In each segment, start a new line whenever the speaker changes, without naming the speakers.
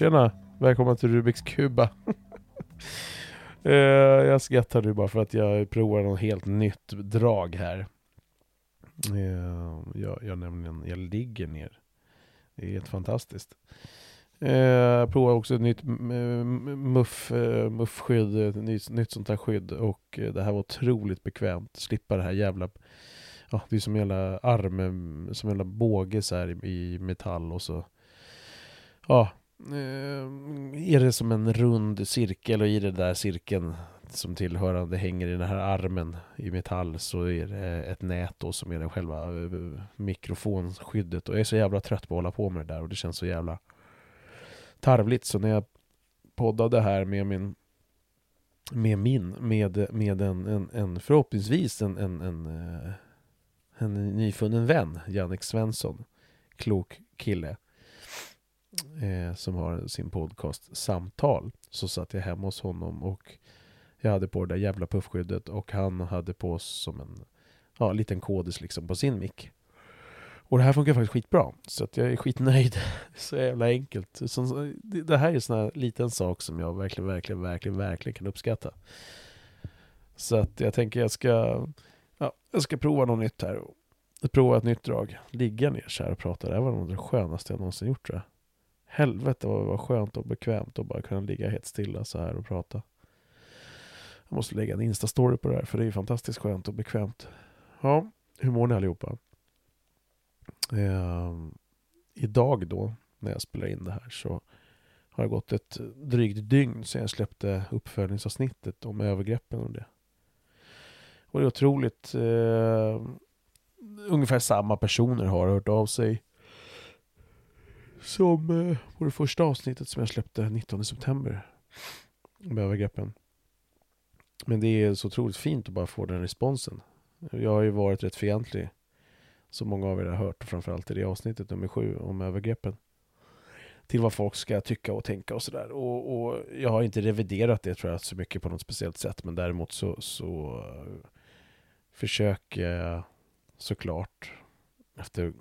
Tjena! Välkommen till Rubiks Kuba. uh, jag skrattar nu bara för att jag provar något helt nytt drag här. Uh, jag, jag nämligen, jag ligger ner. Det är helt fantastiskt. Eh, Jag provar också ett nytt muff, eh, muffskydd, ett nytt, nytt sånt här skydd och det här var otroligt bekvämt. Slippa det här jävla, ja det är som en jävla arm, som hela båge så här i, metall och så, ja, Eh, är det som en rund cirkel och i den där cirkeln som tillhörande hänger i den här armen i metall så är det ett nät då som är den själva eh, mikrofonskyddet. Och jag är så jävla trött på att hålla på med det där och det känns så jävla tarvligt. Så när jag poddade här med min med min, med, med en, en, en förhoppningsvis en, en, en, eh, en nyfunnen vän, Jannik Svensson, klok kille eh, som har sin podcast Samtal. Så satt jag hemma hos honom och jag hade på det där jävla puffskyddet och han hade på som en ja, liten kodis liksom på sin mick. Och det här funkar faktiskt skitbra. Så att jag är skitnöjd. Så jävla enkelt. Så, det här är en sån här liten sak som jag verkligen, verkligen, verkligen, verkligen kan uppskatta. Så att jag tänker jag ska, ja, jag ska prova något nytt här. Prova ett nytt drag. Ligga ner så här och prata. Det här var nog det skönaste jag någonsin gjort tror jag. Helvete vad det var skönt och bekvämt att bara kunna ligga helt stilla så här och prata. Jag måste lägga en Insta-story på det här för det är ju fantastiskt skönt och bekvämt. Ja, hur mår ni allihopa? Eh, idag då, när jag spelar in det här, så har det gått ett drygt dygn sedan jag släppte uppföljningsavsnittet om övergreppen och det. Och det är otroligt... Eh, ungefär samma personer har hört av sig som eh, på det första avsnittet som jag släppte 19 september Med övergreppen. Men det är så otroligt fint att bara få den responsen. Jag har ju varit rätt fientlig som många av er har hört, framförallt i det avsnittet nummer sju om övergreppen. Till vad folk ska tycka och tänka och sådär. Och, och jag har inte reviderat det tror jag så mycket på något speciellt sätt. Men däremot så, så eh, försöker jag såklart efter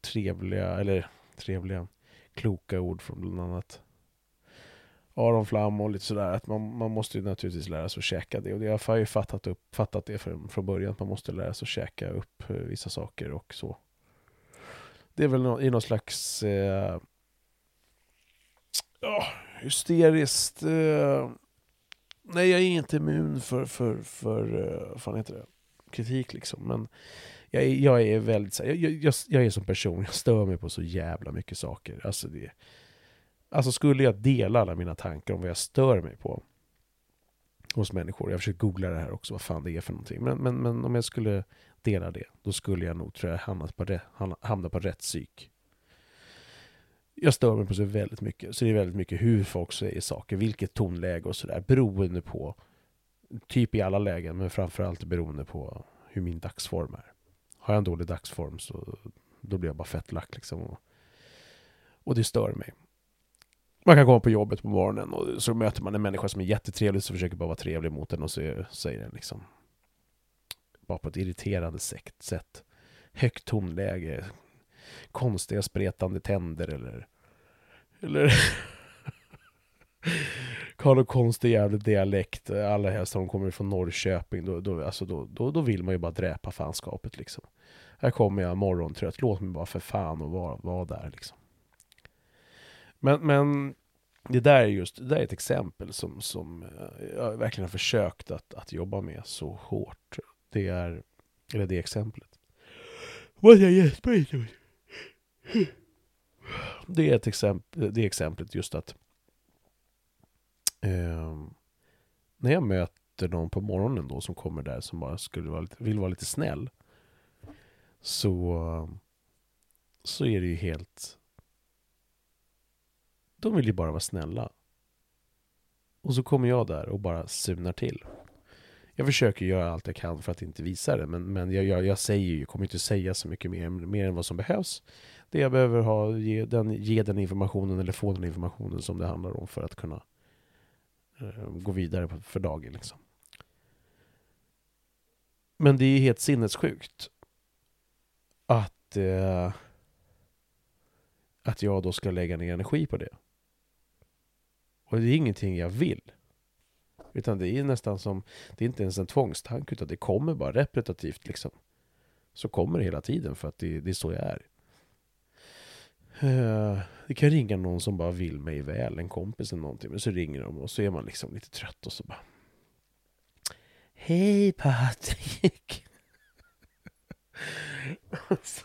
trevliga, eller trevliga, kloka ord från bland annat Aron Flam och lite sådär att man, man måste ju naturligtvis lära sig att käka det och det, jag har ju fattat, upp, fattat det från, från början att man måste lära sig att käka upp eh, vissa saker och så. Det är väl no, i någon slags eh, oh, hysteriskt eh, nej jag är inte immun för, för, för eh, vad fan heter det, kritik liksom men jag är, jag är väldigt jag, jag, jag är som person, jag stör mig på så jävla mycket saker. Alltså det, Alltså skulle jag dela alla mina tankar om vad jag stör mig på hos människor, jag försöker googla det här också, vad fan det är för någonting. Men, men, men om jag skulle dela det, då skulle jag nog tror jag hamna på, rätt, hamna på rätt psyk. Jag stör mig på så väldigt mycket, så det är väldigt mycket hur folk säger saker, vilket tonläge och sådär, beroende på, typ i alla lägen, men framförallt beroende på hur min dagsform är. Har jag en dålig dagsform så då blir jag bara fett lack liksom. Och, och det stör mig. Man kan komma på jobbet på morgonen och så möter man en människa som är jättetrevlig så försöker bara vara trevlig mot den och så säger den liksom bara på ett irriterande sätt- sätt. Högt tonläge, konstiga spretande tänder eller eller har någon konstig jävla dialekt, alla helst om de kommer från Norrköping, då, då, alltså då, då, då vill man ju bara dräpa fanskapet liksom. Här kommer jag morgontrött, låt mig bara för fan och vara, vara där liksom. Men, men det där är just, det där är ett exempel som, som jag verkligen har försökt att, att jobba med så hårt. Det är, eller det exemplet. Vad jag gäspar. Det är ett exempel, det är exemplet just att eh, när jag möter någon på morgonen då som kommer där som bara skulle vara lite, vill vara lite snäll så, så är det ju helt de vill ju bara vara snälla. Och så kommer jag där och bara surnar till. Jag försöker göra allt jag kan för att inte visa det, men, men jag, jag, jag säger ju, jag kommer inte säga så mycket mer, mer än vad som behövs. Det jag behöver ha, ge den, ge den informationen eller få den informationen som det handlar om för att kunna Eh, gå vidare för dagen. Liksom. Men det är ju helt sinnessjukt att, eh, att jag då ska lägga ner energi på det. Och det är ingenting jag vill. Utan det är nästan som, det är inte ens en tvångstanke utan det kommer bara repetitivt liksom. Så kommer det hela tiden för att det, det är så jag är. Uh, det kan ringa någon som bara vill mig väl, en kompis eller någonting. Men så ringer de och så är man liksom lite trött och så bara Hej Patrik! alltså,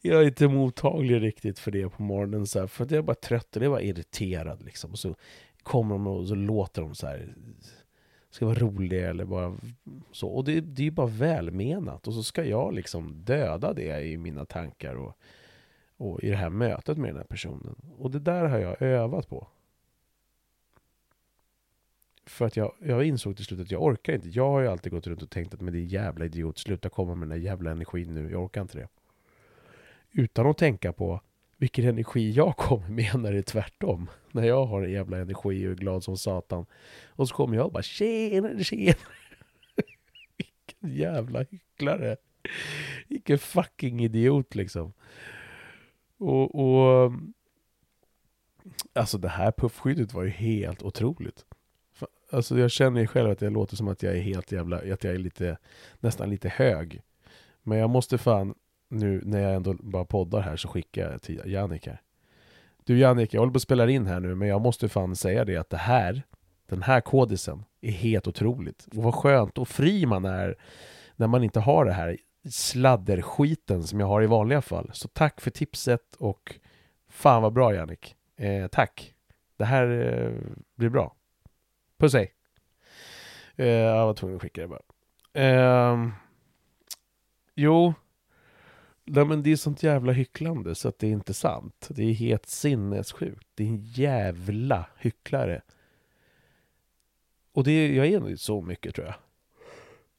jag är inte mottaglig riktigt för det på morgonen så här, för att jag är bara trött och jag är bara irriterad liksom. Och så kommer de och så låter de så här ska vara roliga eller bara så. Och det, det är ju bara välmenat. Och så ska jag liksom döda det i mina tankar och, och i det här mötet med den här personen. Och det där har jag övat på. För att jag, jag insåg till slut att jag orkar inte. Jag har ju alltid gått runt och tänkt att men det är jävla idiot, sluta komma med den där jävla energin nu, jag orkar inte det. Utan att tänka på vilken energi jag kommer med när det är tvärtom. När jag har en jävla energi och är glad som satan. Och så kommer jag och bara tjenare, tjenare. Vilken jävla hycklare. Vilken fucking idiot liksom. Och, och ehm, Alltså det här puffskyddet var ju helt otroligt. Alltså jag känner ju själv att jag låter som att jag är helt jävla, att jag är lite, nästan lite hög. Men jag måste fan nu när jag ändå bara poddar här så skickar jag till Jannik här. Du Jannik, jag håller på att spela in här nu men jag måste fan säga det att det här, den här kodisen är helt otroligt. Och vad skönt och fri man är när man inte har det här sladderskiten som jag har i vanliga fall. Så tack för tipset och fan vad bra Jannik. Eh, tack. Det här eh, blir bra. Puss hej. Eh, jag var tvungen att skicka det bara. Eh, jo, Nej men det är sånt jävla hycklande så att det är inte sant. Det är helt sinnessjukt. Det är en jävla hycklare. Och det, jag är nog så mycket tror jag.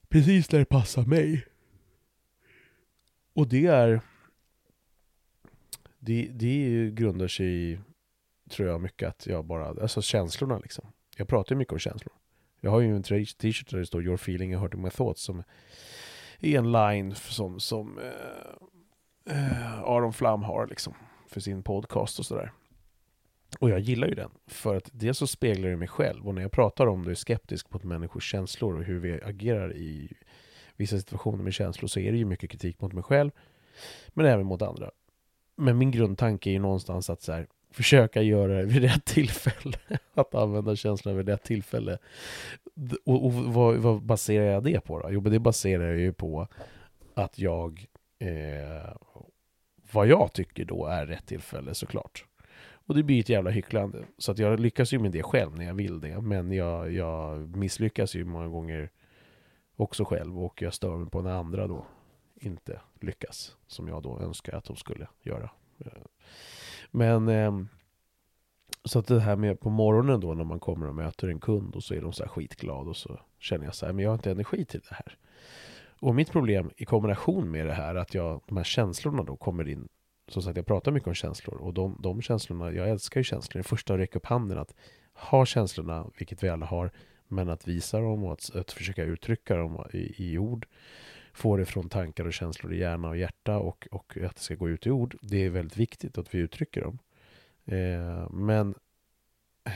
Precis när det passar mig. Och det är... Det, det grundar sig i, tror jag, mycket att jag bara... Alltså känslorna liksom. Jag pratar ju mycket om känslor. Jag har ju en t-shirt där det står Your feeling and hurting my thoughts som är en line som, som eh, eh, Aron Flam har liksom för sin podcast och sådär. Och jag gillar ju den, för att dels så speglar det mig själv. Och när jag pratar om det är skeptisk mot människors känslor och hur vi agerar i vissa situationer med känslor så är det ju mycket kritik mot mig själv, men även mot andra. Men min grundtanke är ju någonstans att så här, försöka göra det vid rätt tillfälle. Att använda känslorna vid rätt tillfälle. Och, och vad, vad, baserar jag det på då? Jo, men det baserar jag ju på att jag eh, vad jag tycker då är rätt tillfälle såklart. Och det blir ett jävla hycklande. Så att jag lyckas ju med det själv när jag vill det. Men jag, jag misslyckas ju många gånger också själv. Och jag stör mig på när andra då inte lyckas. Som jag då önskar att de skulle göra. Men ehm, så att det här med på morgonen då när man kommer och möter en kund och så är de så här skitglad och så känner jag så här, men jag har inte energi till det här. Och mitt problem i kombination med det här, att jag, de här känslorna då kommer in. Som sagt, jag pratar mycket om känslor och de, de känslorna, jag älskar ju känslor. Det första att räcka upp handen att ha känslorna, vilket vi alla har, men att visa dem och att, att försöka uttrycka dem i, i ord. Få det från tankar och känslor i hjärna och hjärta och, och att det ska gå ut i ord. Det är väldigt viktigt att vi uttrycker dem. Eh, men eh,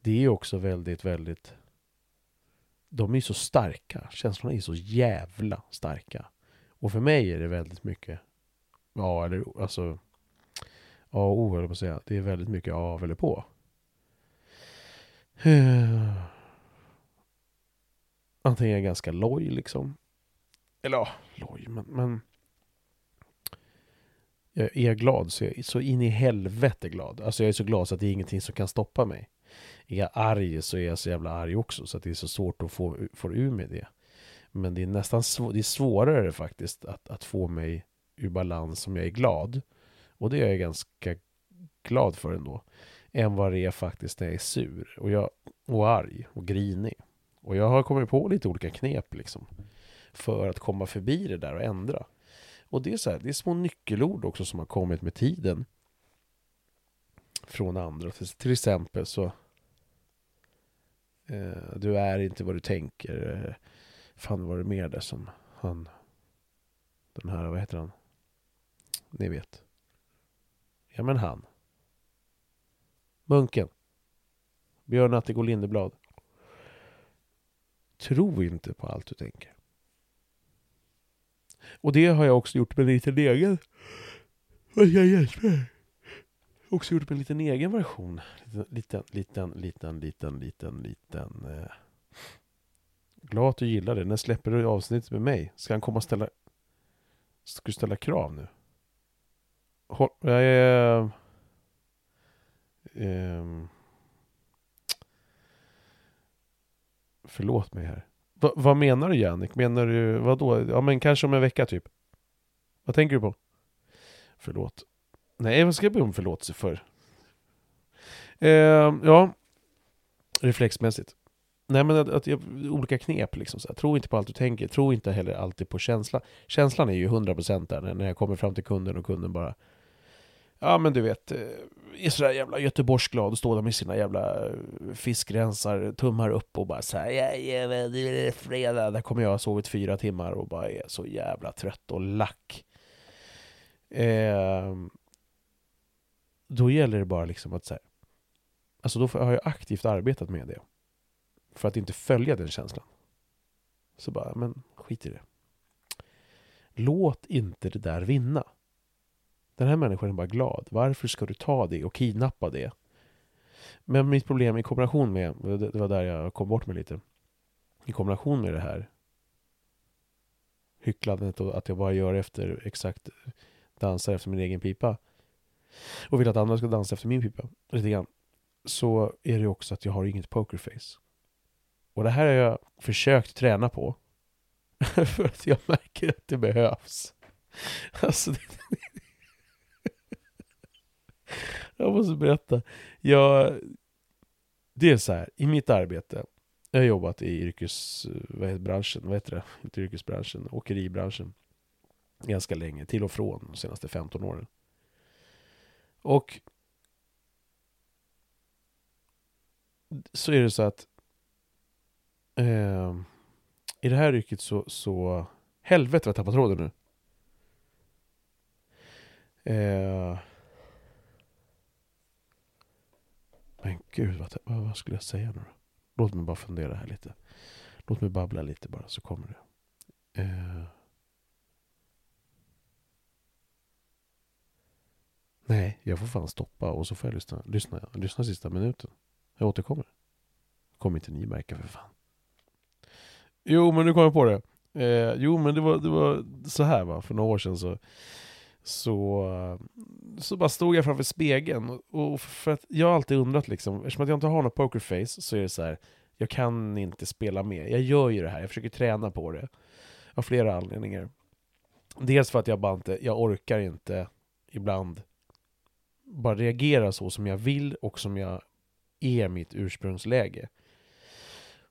det är också väldigt, väldigt de är så starka. Känslorna är så jävla starka. Och för mig är det väldigt mycket ja eller alltså A och O höll på att säga. Det är väldigt mycket av eller på. Antingen är jag ganska loj liksom. Eller ja, loj, men, men jag är glad så jag är så in i helvete glad. Alltså jag är så glad så att det är ingenting som kan stoppa mig är jag arg så är jag så jävla arg också så att det är så svårt att få, få ur mig det. Men det är nästan svår, det är svårare faktiskt att, att få mig ur balans om jag är glad. Och det är jag ganska glad för ändå. Än vad det är faktiskt när jag är sur och, jag, och arg och grinig. Och jag har kommit på lite olika knep liksom. För att komma förbi det där och ändra. Och det är så här, det är små nyckelord också som har kommit med tiden. Från andra. Till exempel så Eh, du är inte vad du tänker. Eh, fan var det mer där som han... Den här, vad heter han? Ni vet. Ja men han. Munken. Björn Attegård Lindeblad. Tro inte på allt du tänker. Och det har jag också gjort med en liten egen... Vad ska jag hjälpa Också gjort med en liten egen version. Liten, liten, liten, liten, liten, liten... Eh. Glad att du gillar det. När släpper du avsnittet med mig? Ska han komma och ställa... Ska du ställa krav nu? Håll, Eh. Eh, förlåt mig här. Va, vad menar du Jannik? Menar du, vad då? Ja men kanske om en vecka typ. Vad tänker du på? Förlåt. Nej, vad ska jag be om förlåtelse för? Eh, ja, reflexmässigt. Nej men att, att jag, olika knep liksom. Så här. Tro inte på allt du tänker. Tro inte heller alltid på känsla. Känslan är ju 100% där när jag kommer fram till kunden och kunden bara Ja men du vet, eh, är sådär jävla Göteborgsglad och står där med sina jävla eh, fiskrensar, tummar upp och bara såhär ja, ja, det är fredag, där kommer jag ha sovit fyra timmar och bara är så jävla trött och lack. Eh, då gäller det bara liksom att säga, alltså då har jag aktivt arbetat med det. För att inte följa den känslan. Så bara, men skit i det. Låt inte det där vinna. Den här människan är bara glad. Varför ska du ta det och kidnappa det? Men mitt problem i kombination med, det var där jag kom bort mig lite. I kombination med det här hycklandet och att jag bara gör efter exakt dansar efter min egen pipa. Och vill att andra ska dansa efter min pipa. Lite grann. Så är det också att jag har inget pokerface. Och det här har jag försökt träna på. för att jag märker att det behövs. Alltså, det, jag måste berätta. Jag, det är så här, i mitt arbete, jag har jobbat i yrkesbranschen, vad heter det? Inte yrkesbranschen, åkeribranschen. Ganska länge, till och från de senaste 15 åren. Och så är det så att eh, i det här yrket så, så helvete vad jag tappar tråden nu. Eh, Men gud, vad, vad, skulle jag säga nu då? Låt mig bara fundera här lite. Låt mig babbla lite bara så kommer det. Eh. Nej, jag får fan stoppa och så får jag lyssna, lyssna, lyssna sista minuten. Jag återkommer. Kommer inte ni märka för fan. Jo, men nu kom jag på det. Eh, jo, men det var, det var så här va, för några år sedan så så, så bara stod jag framför spegeln. Och för att jag har alltid undrat liksom, eftersom att jag inte har något pokerface så är det så här, jag kan inte spela med. Jag gör ju det här, jag försöker träna på det. Av flera anledningar. Dels för att jag bara inte, jag orkar inte ibland bara reagera så som jag vill och som jag är mitt ursprungsläge.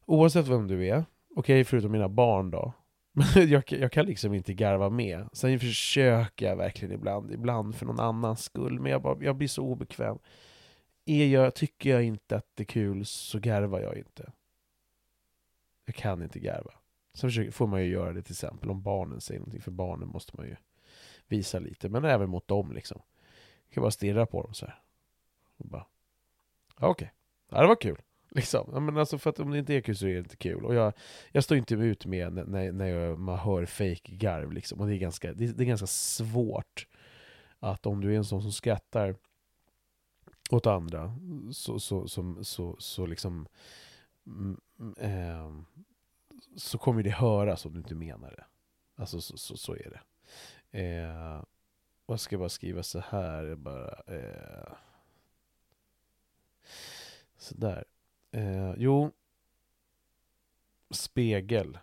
Oavsett vem du är, okej okay, förutom mina barn då, jag, jag kan liksom inte garva med. Sen försöker jag verkligen ibland, ibland för någon annans skull, men jag, bara, jag blir så obekväm. Är jag, tycker jag inte att det är kul så garvar jag inte. Jag kan inte garva. Sen försöker, får man ju göra det till exempel om barnen säger någonting, för barnen måste man ju visa lite, men även mot dem liksom. Jag kan bara stirra på dem så här. Och bara, okej, okay. ja, det var kul. Liksom. men alltså för att om det inte är kul så är det inte kul. Och jag, jag står inte ut med när, när jag, man hör fake garv liksom. Och det är, ganska, det, det är ganska svårt att om du är en sån som skrattar åt andra så, så, så, så, så liksom eh, så kommer det höras om du inte menar det. Alltså så, så, så är det. Eh, jag ska bara skriva så här? Bara, eh, sådär. Eh, jo, spegel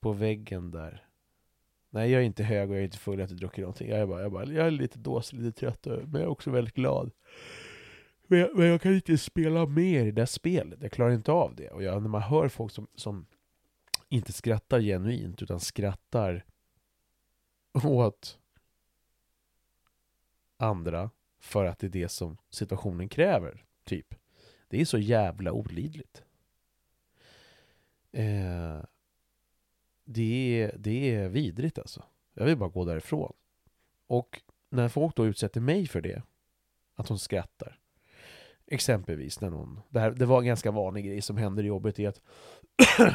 på väggen där. Nej, jag är inte hög och jag är inte full, jag har inte druckit någonting. Jag är, bara, jag, bara, jag är lite dåsig, lite trött, men jag är också väldigt glad. Men jag, men jag, kan inte spela mer i det där spelet, jag klarar inte av det. Och jag, när man hör folk som, som inte skrattar genuint, utan skrattar åt andra för att det är det som situationen kräver, typ. Det är så jävla olidligt. Eh, det, är, det är vidrigt alltså. Jag vill bara gå därifrån. Och när folk då utsätter mig för det, att hon skrattar, Exempelvis när någon, det, här, det var en ganska vanlig grej som händer i jobbet är att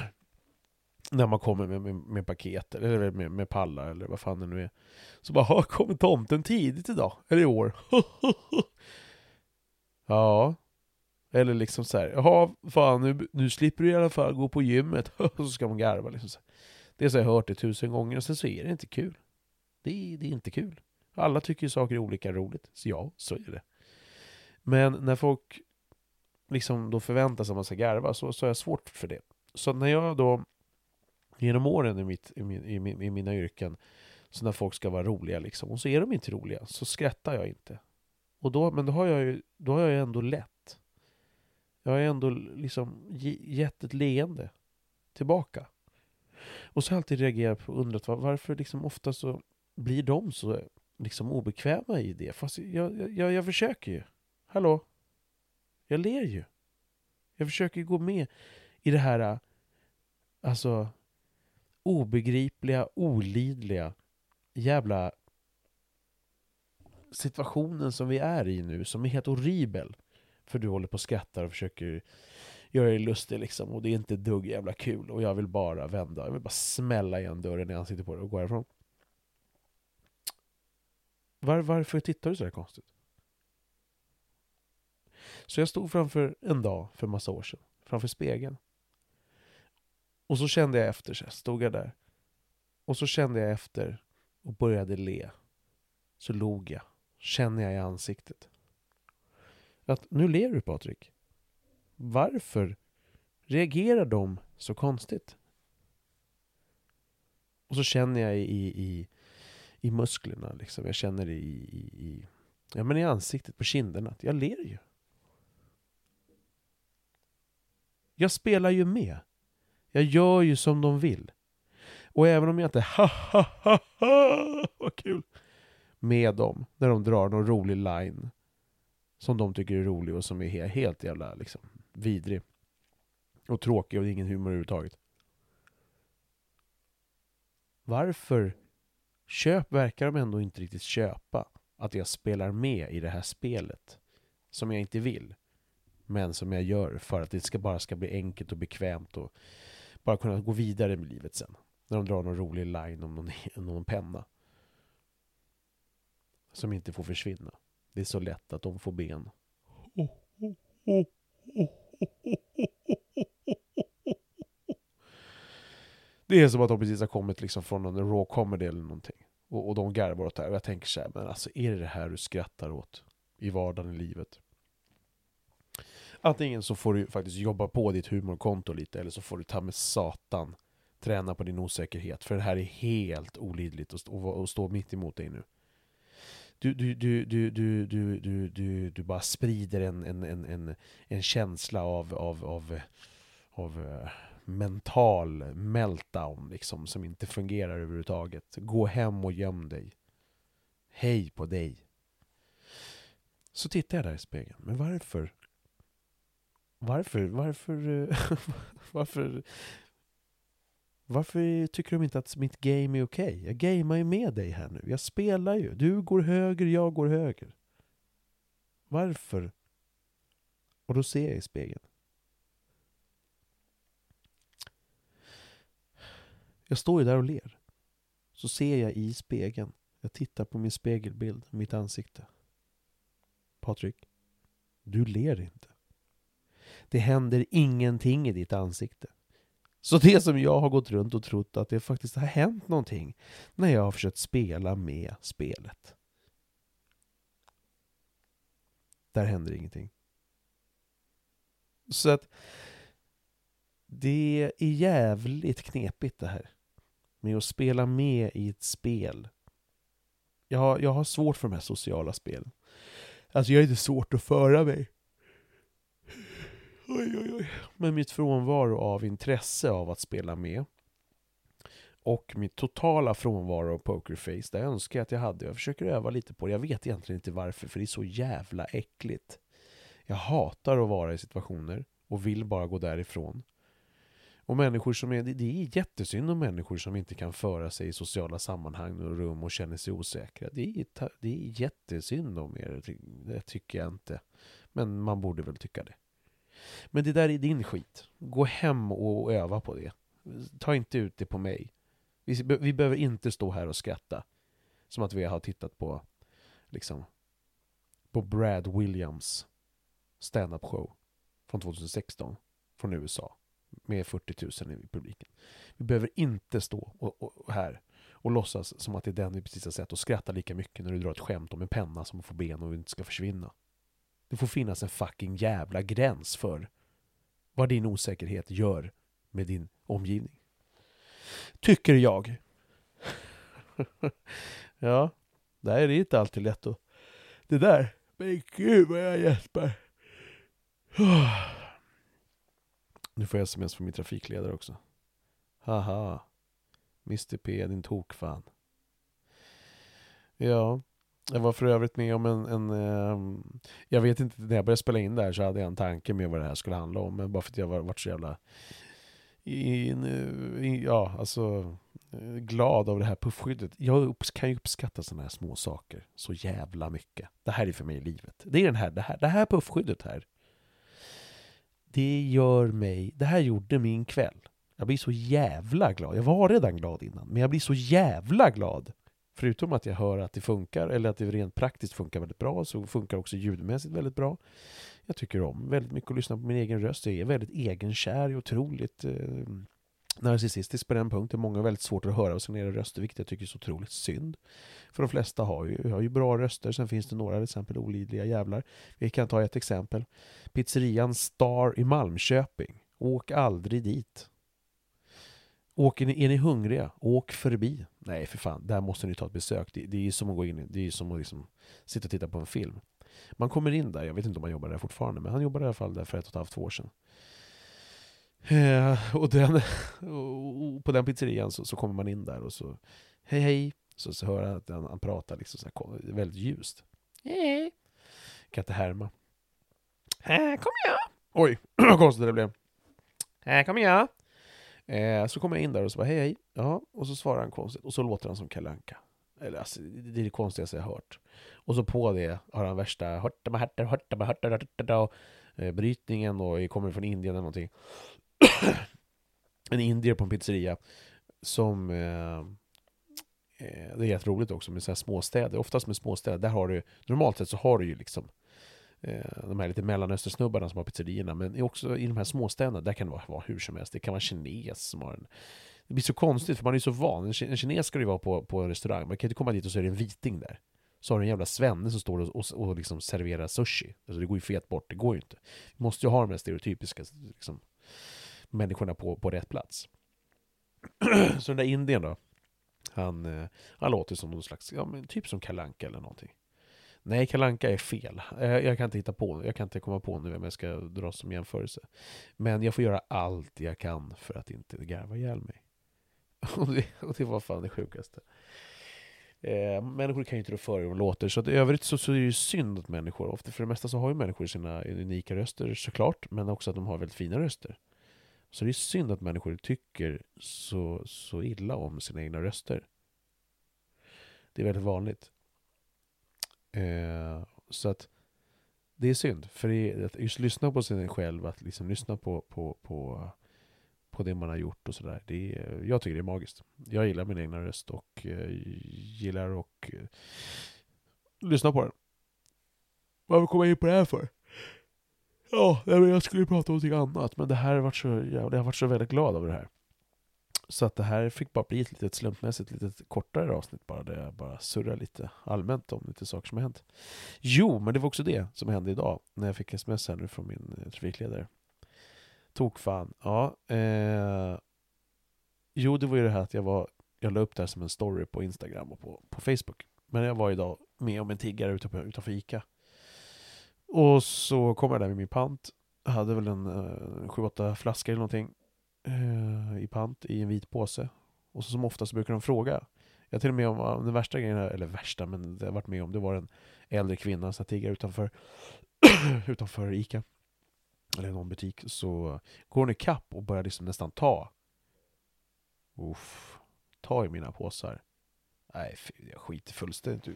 när man kommer med, med, med paket eller med, med pallar eller vad fan det nu är. Så bara, kommer tomten tidigt idag? Eller i år? ja. Eller liksom så här, jaha, fan nu, nu slipper du i alla fall gå på gymmet. Och så ska man garva liksom. Så. Det har jag hört det tusen gånger och sen så är det inte kul. Det är, det är inte kul. Alla tycker ju saker är olika roligt. Så ja, så är det. Men när folk liksom då förväntar sig att man ska garva så, så är jag svårt för det. Så när jag då genom åren i, mitt, i, min, i, min, i mina yrken, så när folk ska vara roliga liksom, och så är de inte roliga, så skrattar jag inte. Och då, men då har jag ju då har jag ju ändå lätt. Jag har ändå liksom gett ett leende tillbaka. Och så har jag alltid reagerat på och undrat varför liksom ofta så blir de så liksom obekväma i det. Fast jag, jag, jag försöker ju. Hallå? Jag ler ju. Jag försöker gå med i det här, alltså obegripliga, olidliga jävla situationen som vi är i nu, som är helt horribel. För du håller på och skrattar och försöker göra dig lustig liksom, och det är inte dugg jävla kul, och jag vill bara vända, jag vill bara smälla igen dörren i ansiktet på dig och gå härifrån. Var, varför tittar du så här konstigt? Så jag stod framför en dag för massa år sedan, framför spegeln. Och så kände jag efter, så stod jag där. Och så kände jag efter och började le. Så log jag. Känner jag i ansiktet. Att nu ler du Patrik. Varför reagerar de så konstigt? Och så känner jag i, i, i musklerna, liksom. jag känner i, i, i, ja, men i ansiktet, på kinderna, att jag ler ju. Jag spelar ju med. Jag gör ju som de vill. Och även om jag inte ha ha ha ha vad kul med dem när de drar någon rolig line som de tycker är rolig och som är helt jävla liksom vidrig och tråkig och ingen humor överhuvudtaget. Varför köp verkar de ändå inte riktigt köpa att jag spelar med i det här spelet som jag inte vill men som jag gör för att det ska bara ska bli enkelt och bekvämt och bara kunna gå vidare med livet sen. När de drar någon rolig line om någon, någon penna. Som inte får försvinna. Det är så lätt att de får ben. Det är som att de precis har kommit liksom från en raw comedy eller någonting. Och, och de garvar åt det här. Och jag tänker så här, men alltså är det det här du skrattar åt i vardagen i livet? Antingen så får du faktiskt jobba på ditt humorkonto lite, eller så får du ta med satan träna på din osäkerhet. För det här är helt olidligt att stå, att stå mitt emot dig nu. Du, du, du, du, du, du, du, du, du bara sprider en, en, en, en, en känsla av, av, av, av eh, mental meltdown liksom, som inte fungerar överhuvudtaget. Gå hem och göm dig. Hej på dig. Så tittar jag där i spegeln. Men varför varför? Varför? Eh, varför? Varför tycker de inte att mitt game är okej? Okay? Jag gamear ju med dig här nu. Jag spelar ju. Du går höger, jag går höger. Varför? Och då ser jag i spegeln. Jag står ju där och ler. Så ser jag i spegeln. Jag tittar på min spegelbild, mitt ansikte. Patrik, du ler inte. Det händer ingenting i ditt ansikte. Så det som jag har gått runt och trott att det faktiskt har hänt någonting när jag har försökt spela med spelet. Där händer ingenting. Så att det är jävligt knepigt det här. Med att spela med i ett spel. Jag har, jag har svårt för de här sociala spelen. Alltså jag har inte svårt att föra mig. Oj, oj, oj. Men mitt frånvaro av intresse av att spela med och mitt totala frånvaro av pokerface, det önskar jag att jag hade. Jag försöker öva lite på det. Jag vet egentligen inte varför, för det är så jävla äckligt. Jag hatar att vara i situationer och vill bara gå därifrån. Och människor som är, det är jättesynd om människor som inte kan föra sig i sociala sammanhang och rum och känner sig osäkra. Det är, det är jättesynd om er, det tycker jag inte. Men man borde väl tycka det. Men det där är din skit. Gå hem och öva på det. Ta inte ut det på mig. Vi, vi behöver inte stå här och skratta. Som att vi har tittat på, liksom, på Brad Williams stand-up show från 2016 från USA med 40 000 i publiken. Vi behöver inte stå och, och, här och låtsas som att det är den vi precis har sett och skratta lika mycket när du drar ett skämt om en penna som får ben och inte ska försvinna. Det får finnas en fucking jävla gräns för vad din osäkerhet gör med din omgivning. Tycker jag. ja, det här är inte alltid lätt att... Det där, men gud vad jag gäspar. Nu får jag sms från min trafikledare också. Haha. Mr P, din tokfan. Ja, jag var för övrigt med om en, en eh, Jag vet inte, när jag började spela in där så hade jag en tanke med vad det här skulle handla om. Men bara för att jag var, varit så jävla... I, i, ja, alltså glad av det här puffskyddet. Jag kan ju uppskatta sådana här små saker så jävla mycket. Det här är för mig livet. Det är den här, det här, det här puffskyddet här. Det gör mig, det här gjorde min kväll. Jag blir så jävla glad. Jag var redan glad innan, men jag blir så jävla glad. Förutom att jag hör att det funkar, eller att det rent praktiskt funkar väldigt bra, så funkar också ljudmässigt väldigt bra. Jag tycker om väldigt mycket att lyssna på min egen röst. Jag är väldigt egenkär och otroligt eh, narcissistisk på den punkten. Många har väldigt svårt att höra av sina egna röster, vilket jag tycker är så otroligt synd. För de flesta har ju, har ju bra röster, sen finns det några till exempel olidliga jävlar. Vi kan ta ett exempel. Pizzerian Star i Malmköping. Åk aldrig dit. Åker ni, är ni hungriga? Åk förbi. Nej, för fan, där måste ni ta ett besök. Det, det är som att gå in det är som att liksom sitta och titta på en film. Man kommer in där, jag vet inte om han jobbar där fortfarande, men han jobbade i alla fall där för ett och ett halvt år sedan. Eh, och, den, och på den pizzerian så, så, kommer man in där och så Hej hej! Så, så hör han att han, han pratar liksom så här, väldigt ljust. Hej! Kan inte härma. Här kommer jag! Oj, vad konstigt det blev. Här kommer jag! Eh, så kommer jag in där och så bara hej hej. Ja, och så svarar han konstigt. Och så låter han som Kalanka. Eller alltså, det är det konstigaste jag har hört. Och så på det har han värsta eh, brytningen och kommer från Indien eller någonting. en indier på en pizzeria som eh, eh, det är jätteroligt också med så här småstäder. Oftast med småstäder, där har du normalt sett så har du ju liksom Eh, de här lite mellanöstersnubbarna som har pizzerierna. Men också i de här småstäderna, där kan det vara, vara hur som helst. Det kan vara kines som har en det blir så konstigt för man är ju så van. En kines ska det ju vara på, på en restaurang. Man kan inte komma dit och så är det en viting där. Så har du en jävla svenne som står och, och, och liksom serverar sushi. Alltså det går ju fet bort, det går ju inte. Vi måste ju ha de här stereotypiska liksom, människorna på, på rätt plats. så den där indien då, han, eh, han låter som någon slags, ja men typ som Kalanka eller någonting. Nej, Kalanka är fel. Eh, jag kan inte hitta på, jag kan inte komma på nu vem jag ska dra som jämförelse. Men jag får göra allt jag kan för att inte garva ihjäl mig. Och det, och det var fan det sjukaste. Eh, människor kan ju inte rå för hur de låter, så att i övrigt så, så är det ju synd att människor, ofta för det mesta så har ju människor sina unika röster såklart, men också att de har väldigt fina röster. Så det är synd att människor tycker så, så illa om sina egna röster. Det är väldigt vanligt. Eh, så att det är synd. För det, att just lyssna på sig själv, att liksom lyssna på, på, på, på det man har gjort och sådär. Jag tycker det är magiskt. Jag gillar min egna röst och eh, gillar att eh, lyssna på den. Varför kommer jag in på det här för? Ja, jag skulle ju prata om någonting annat, men det här har varit så, jag har varit så väldigt glad över det här. Så att det här fick bara bli ett litet slumpmässigt, litet kortare avsnitt bara, där jag bara surrar lite allmänt om lite saker som har hänt. Jo, men det var också det som hände idag, när jag fick sms här nu från min eh, trafikledare. Tok fan. Ja, eh, jo, det var ju det här att jag var, jag la upp det här som en story på Instagram och på, på Facebook. Men jag var idag med om en tiggare utanför, utanför Ica. Och så kom jag där med min pant. Jag hade väl en eh, 7-8 flaskor eller någonting eh, i pant i en vit påse. Och så som oftast brukar de fråga. Jag till och med om den värsta grejen, eller värsta, men det jag varit med om, det var en äldre kvinna som tiggare utanför, utanför Ica. eller någon butik, så går hon ikapp och börjar liksom nästan ta. Uff, ta i mina påsar. Nej, jag skiter fullständigt i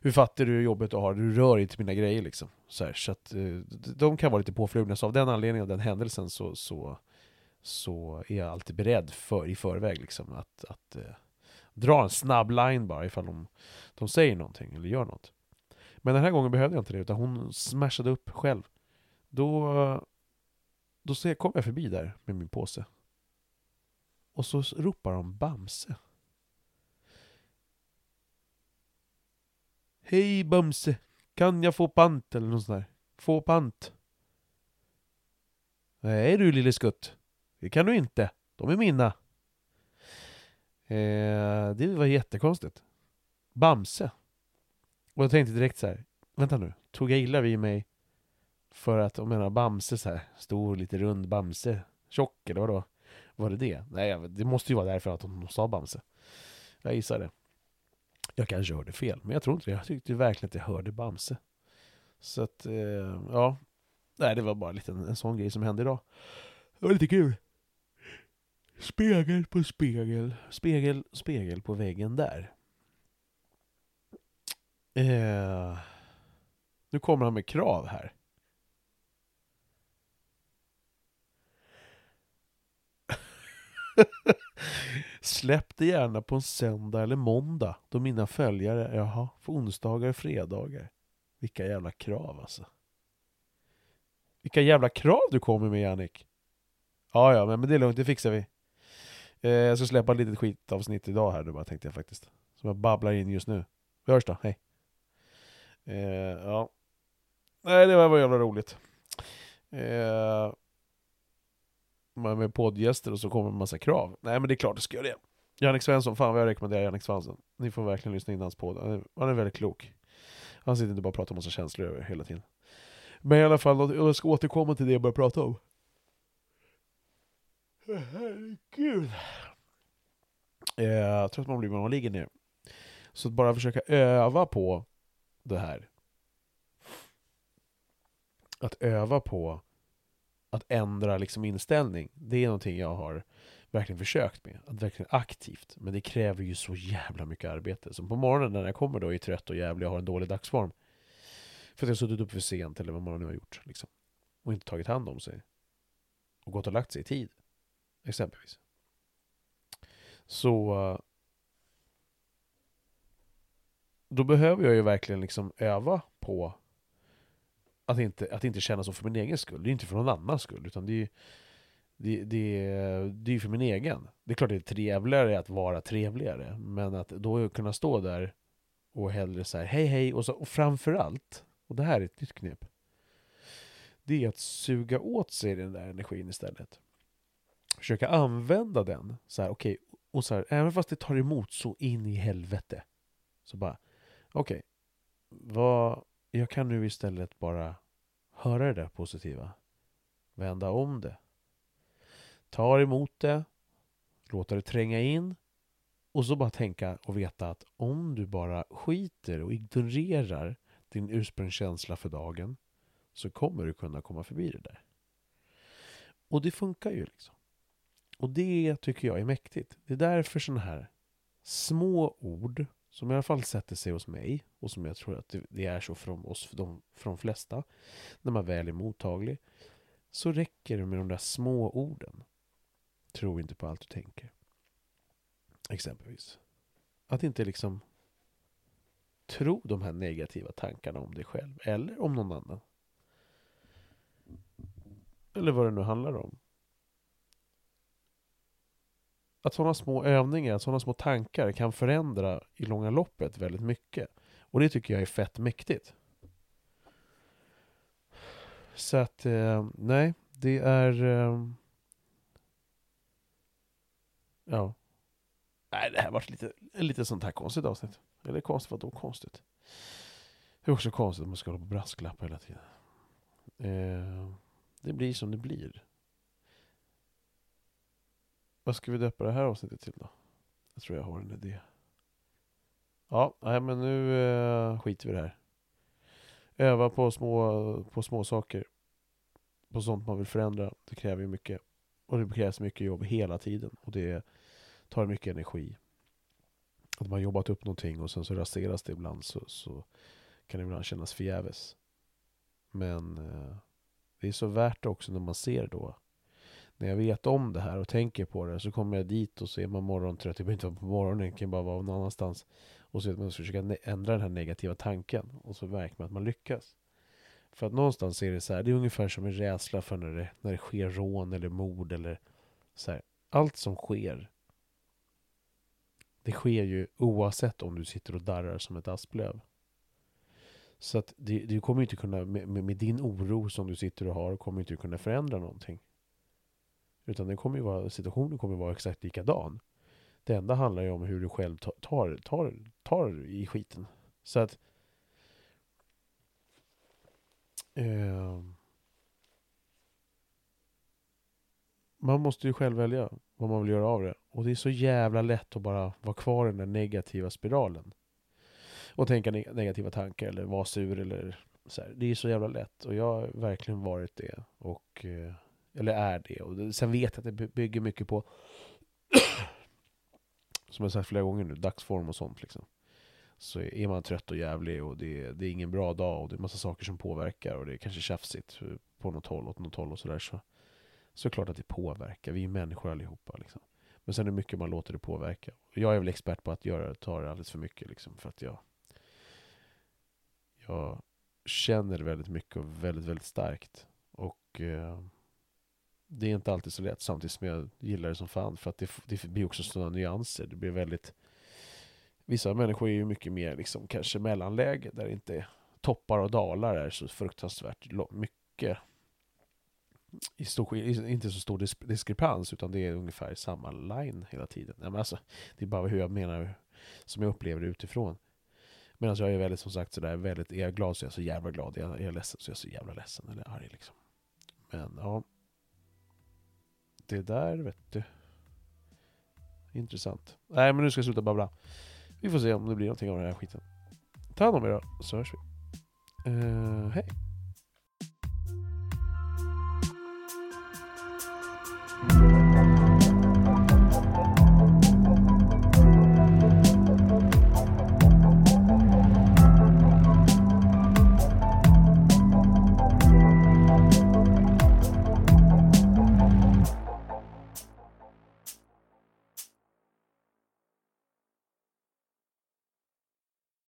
hur fattig du är jobbigt du har, Du rör inte mina grejer liksom. Så, här, så att eh, de kan vara lite påflugna. Så av den anledningen, av den händelsen, så, så, så är jag alltid beredd för, i förväg liksom att, att eh, dra en snabb line bara ifall de, de säger någonting eller gör något. Men den här gången behövde jag inte det, utan hon smashade upp själv. Då, då kom jag förbi där med min påse. Och så ropar de Bamse. Hej Bamse, kan jag få pant? Eller något sånt där. Få pant. Nej du lille skutt. Det kan du inte. De är mina. Eh, det var jättekonstigt. Bamse. Och jag tänkte direkt så här. Vänta nu, tog jag illa vid mig för att, jag menar Bamse så här, stor, lite rund Bamse, tjock eller vadå? Var det det? Nej, det måste ju vara därför att de sa Bamse. Jag gissar det. Jag kanske hörde fel, men jag tror inte det. Jag tyckte verkligen att jag hörde Bamse. Så att, eh, ja. Nej, det var bara en, en, en sån grej som hände idag. Det var lite kul. Spegel på spegel, spegel, spegel på väggen där. Eh, nu kommer han med krav här. Släpp det gärna på en söndag eller måndag då mina följare, jaha, för onsdagar och fredagar. Vilka jävla krav alltså. Vilka jävla krav du kommer med Jannik. Ja, ja, men det är lugnt, det fixar vi. Eh, jag ska släppa ett litet skitavsnitt idag här nu bara tänkte jag faktiskt. Som jag babblar in just nu. Vi hörs då, hej. Eh, ja. Nej, det var jävla roligt. Eh, med poddgäster och så kommer en massa krav. Nej men det är klart det ska göra det. Jannik Svensson, fan vad jag rekommenderar Jannik Svensson. Ni får verkligen lyssna in hans podd. Han är, han är väldigt klok. Han sitter inte bara och pratar om massa känslor över hela tiden. Men i alla fall, jag ska återkomma till det jag började prata om. Herregud. Eh, trött man blir när man ligger ner. Så att bara försöka öva på det här. Att öva på att ändra liksom inställning, det är någonting jag har verkligen försökt med. Att verkligen aktivt. Men det kräver ju så jävla mycket arbete. Så på morgonen när jag kommer då är trött och jävlig och har en dålig dagsform. För att jag har suttit upp för sent eller vad man nu har gjort. Liksom. Och inte tagit hand om sig. Och gått och lagt sig i tid. Exempelvis. Så... Eh, då behöver jag ju verkligen liksom öva på att inte, att inte känna så för min egen skull. Det är inte för någon annans skull, utan det är det, det, det är för min egen. Det är klart det är trevligare att vara trevligare, men att då kunna stå där och hellre säga hej hej, och, så, och framförallt, och det här är ett nytt knep, det är att suga åt sig den där energin istället. Försöka använda den, så här, okej, okay, och så här, även fast det tar emot så in i helvete, så bara, okej, okay, vad jag kan nu istället bara höra det där positiva. Vända om det. Ta emot det. Låta det tränga in. Och så bara tänka och veta att om du bara skiter och ignorerar din ursprungskänsla för dagen så kommer du kunna komma förbi det där. Och det funkar ju liksom. Och det tycker jag är mäktigt. Det är därför sådana här små ord som i alla fall sätter sig hos mig och som jag tror att det är så från oss, för de, för de flesta, när man väl är mottaglig, så räcker det med de där små orden. Tro inte på allt du tänker. Exempelvis. Att inte liksom tro de här negativa tankarna om dig själv eller om någon annan. Eller vad det nu handlar om att sådana små övningar, sådana små tankar kan förändra i långa loppet väldigt mycket. Och det tycker jag är fett mäktigt. Så att, eh, nej, det är... Eh, ja. Nej, det här var lite, lite sånt här konstigt avsnitt. Eller konstigt, vadå konstigt? Det är också konstigt att man ska hålla på och brasklappa hela tiden. Eh, det blir som det blir. Vad ska vi döpa det här avsnittet till då? Jag tror jag har en idé. Ja, nej men nu eh, skiter vi i det här. Öva på små, på små saker. på sånt man vill förändra. Det kräver ju mycket. Och det krävs mycket jobb hela tiden. Och det tar mycket energi. Att man har jobbat upp någonting och sen så raseras det ibland så, så kan det ibland kännas förgäves. Men eh, det är så värt det också när man ser då. När jag vet om det här och tänker på det så kommer jag dit och så är man morgontrött. Jag behöver inte vara på morgonen, jag kan bara vara någon annanstans. Och så man försöka ändra den här negativa tanken. Och så märker man att man lyckas. För att någonstans är det så här, det är ungefär som en rädsla för när det, när det sker rån eller mord eller så här. Allt som sker det sker ju oavsett om du sitter och darrar som ett asplöv. Så att du kommer inte kunna, med, med, din oro som du sitter och har, kommer inte kunna förändra någonting. Utan den kommer ju vara, situationen kommer ju vara exakt likadan. Det enda handlar ju om hur du själv tar, tar, tar i skiten. Så att... Eh, man måste ju själv välja vad man vill göra av det. Och det är så jävla lätt att bara vara kvar i den där negativa spiralen. Och tänka negativa tankar eller vara sur eller så här. Det är så jävla lätt. Och jag har verkligen varit det. Och, eh, eller är det. Och sen vet jag att det bygger mycket på som jag sagt flera gånger nu, dagsform och sånt liksom. Så är man trött och jävlig och det, det är ingen bra dag och det är massa saker som påverkar och det är kanske tjafsigt på något håll, åt något håll och sådär. Så, så klart att det påverkar. Vi är människor allihopa liksom. Men sen är det mycket man låter det påverka. Jag är väl expert på att göra, ta det alldeles för mycket liksom. För att jag, jag känner väldigt mycket och väldigt, väldigt starkt. Och eh, det är inte alltid så lätt samtidigt som jag gillar det som fan. För att det, det blir också sådana nyanser. Det blir väldigt... Vissa människor är ju mycket mer liksom kanske mellanläge där inte toppar och dalar är så fruktansvärt mycket. I stor, inte så stor diskrepans utan det är ungefär samma line hela tiden. Ja, men alltså, det är bara hur jag menar, som jag upplever det utifrån. Medan jag är väldigt som sagt sådär, väldigt, är jag glad så är jag så jävla glad, är jag, är jag ledsen så är jag så jävla ledsen eller arg liksom. Men ja, det där vet du. Intressant. Nej men nu ska jag sluta babbla. Vi får se om det blir någonting av den här skiten. Ta hand om er då, så hörs vi. Uh, hej.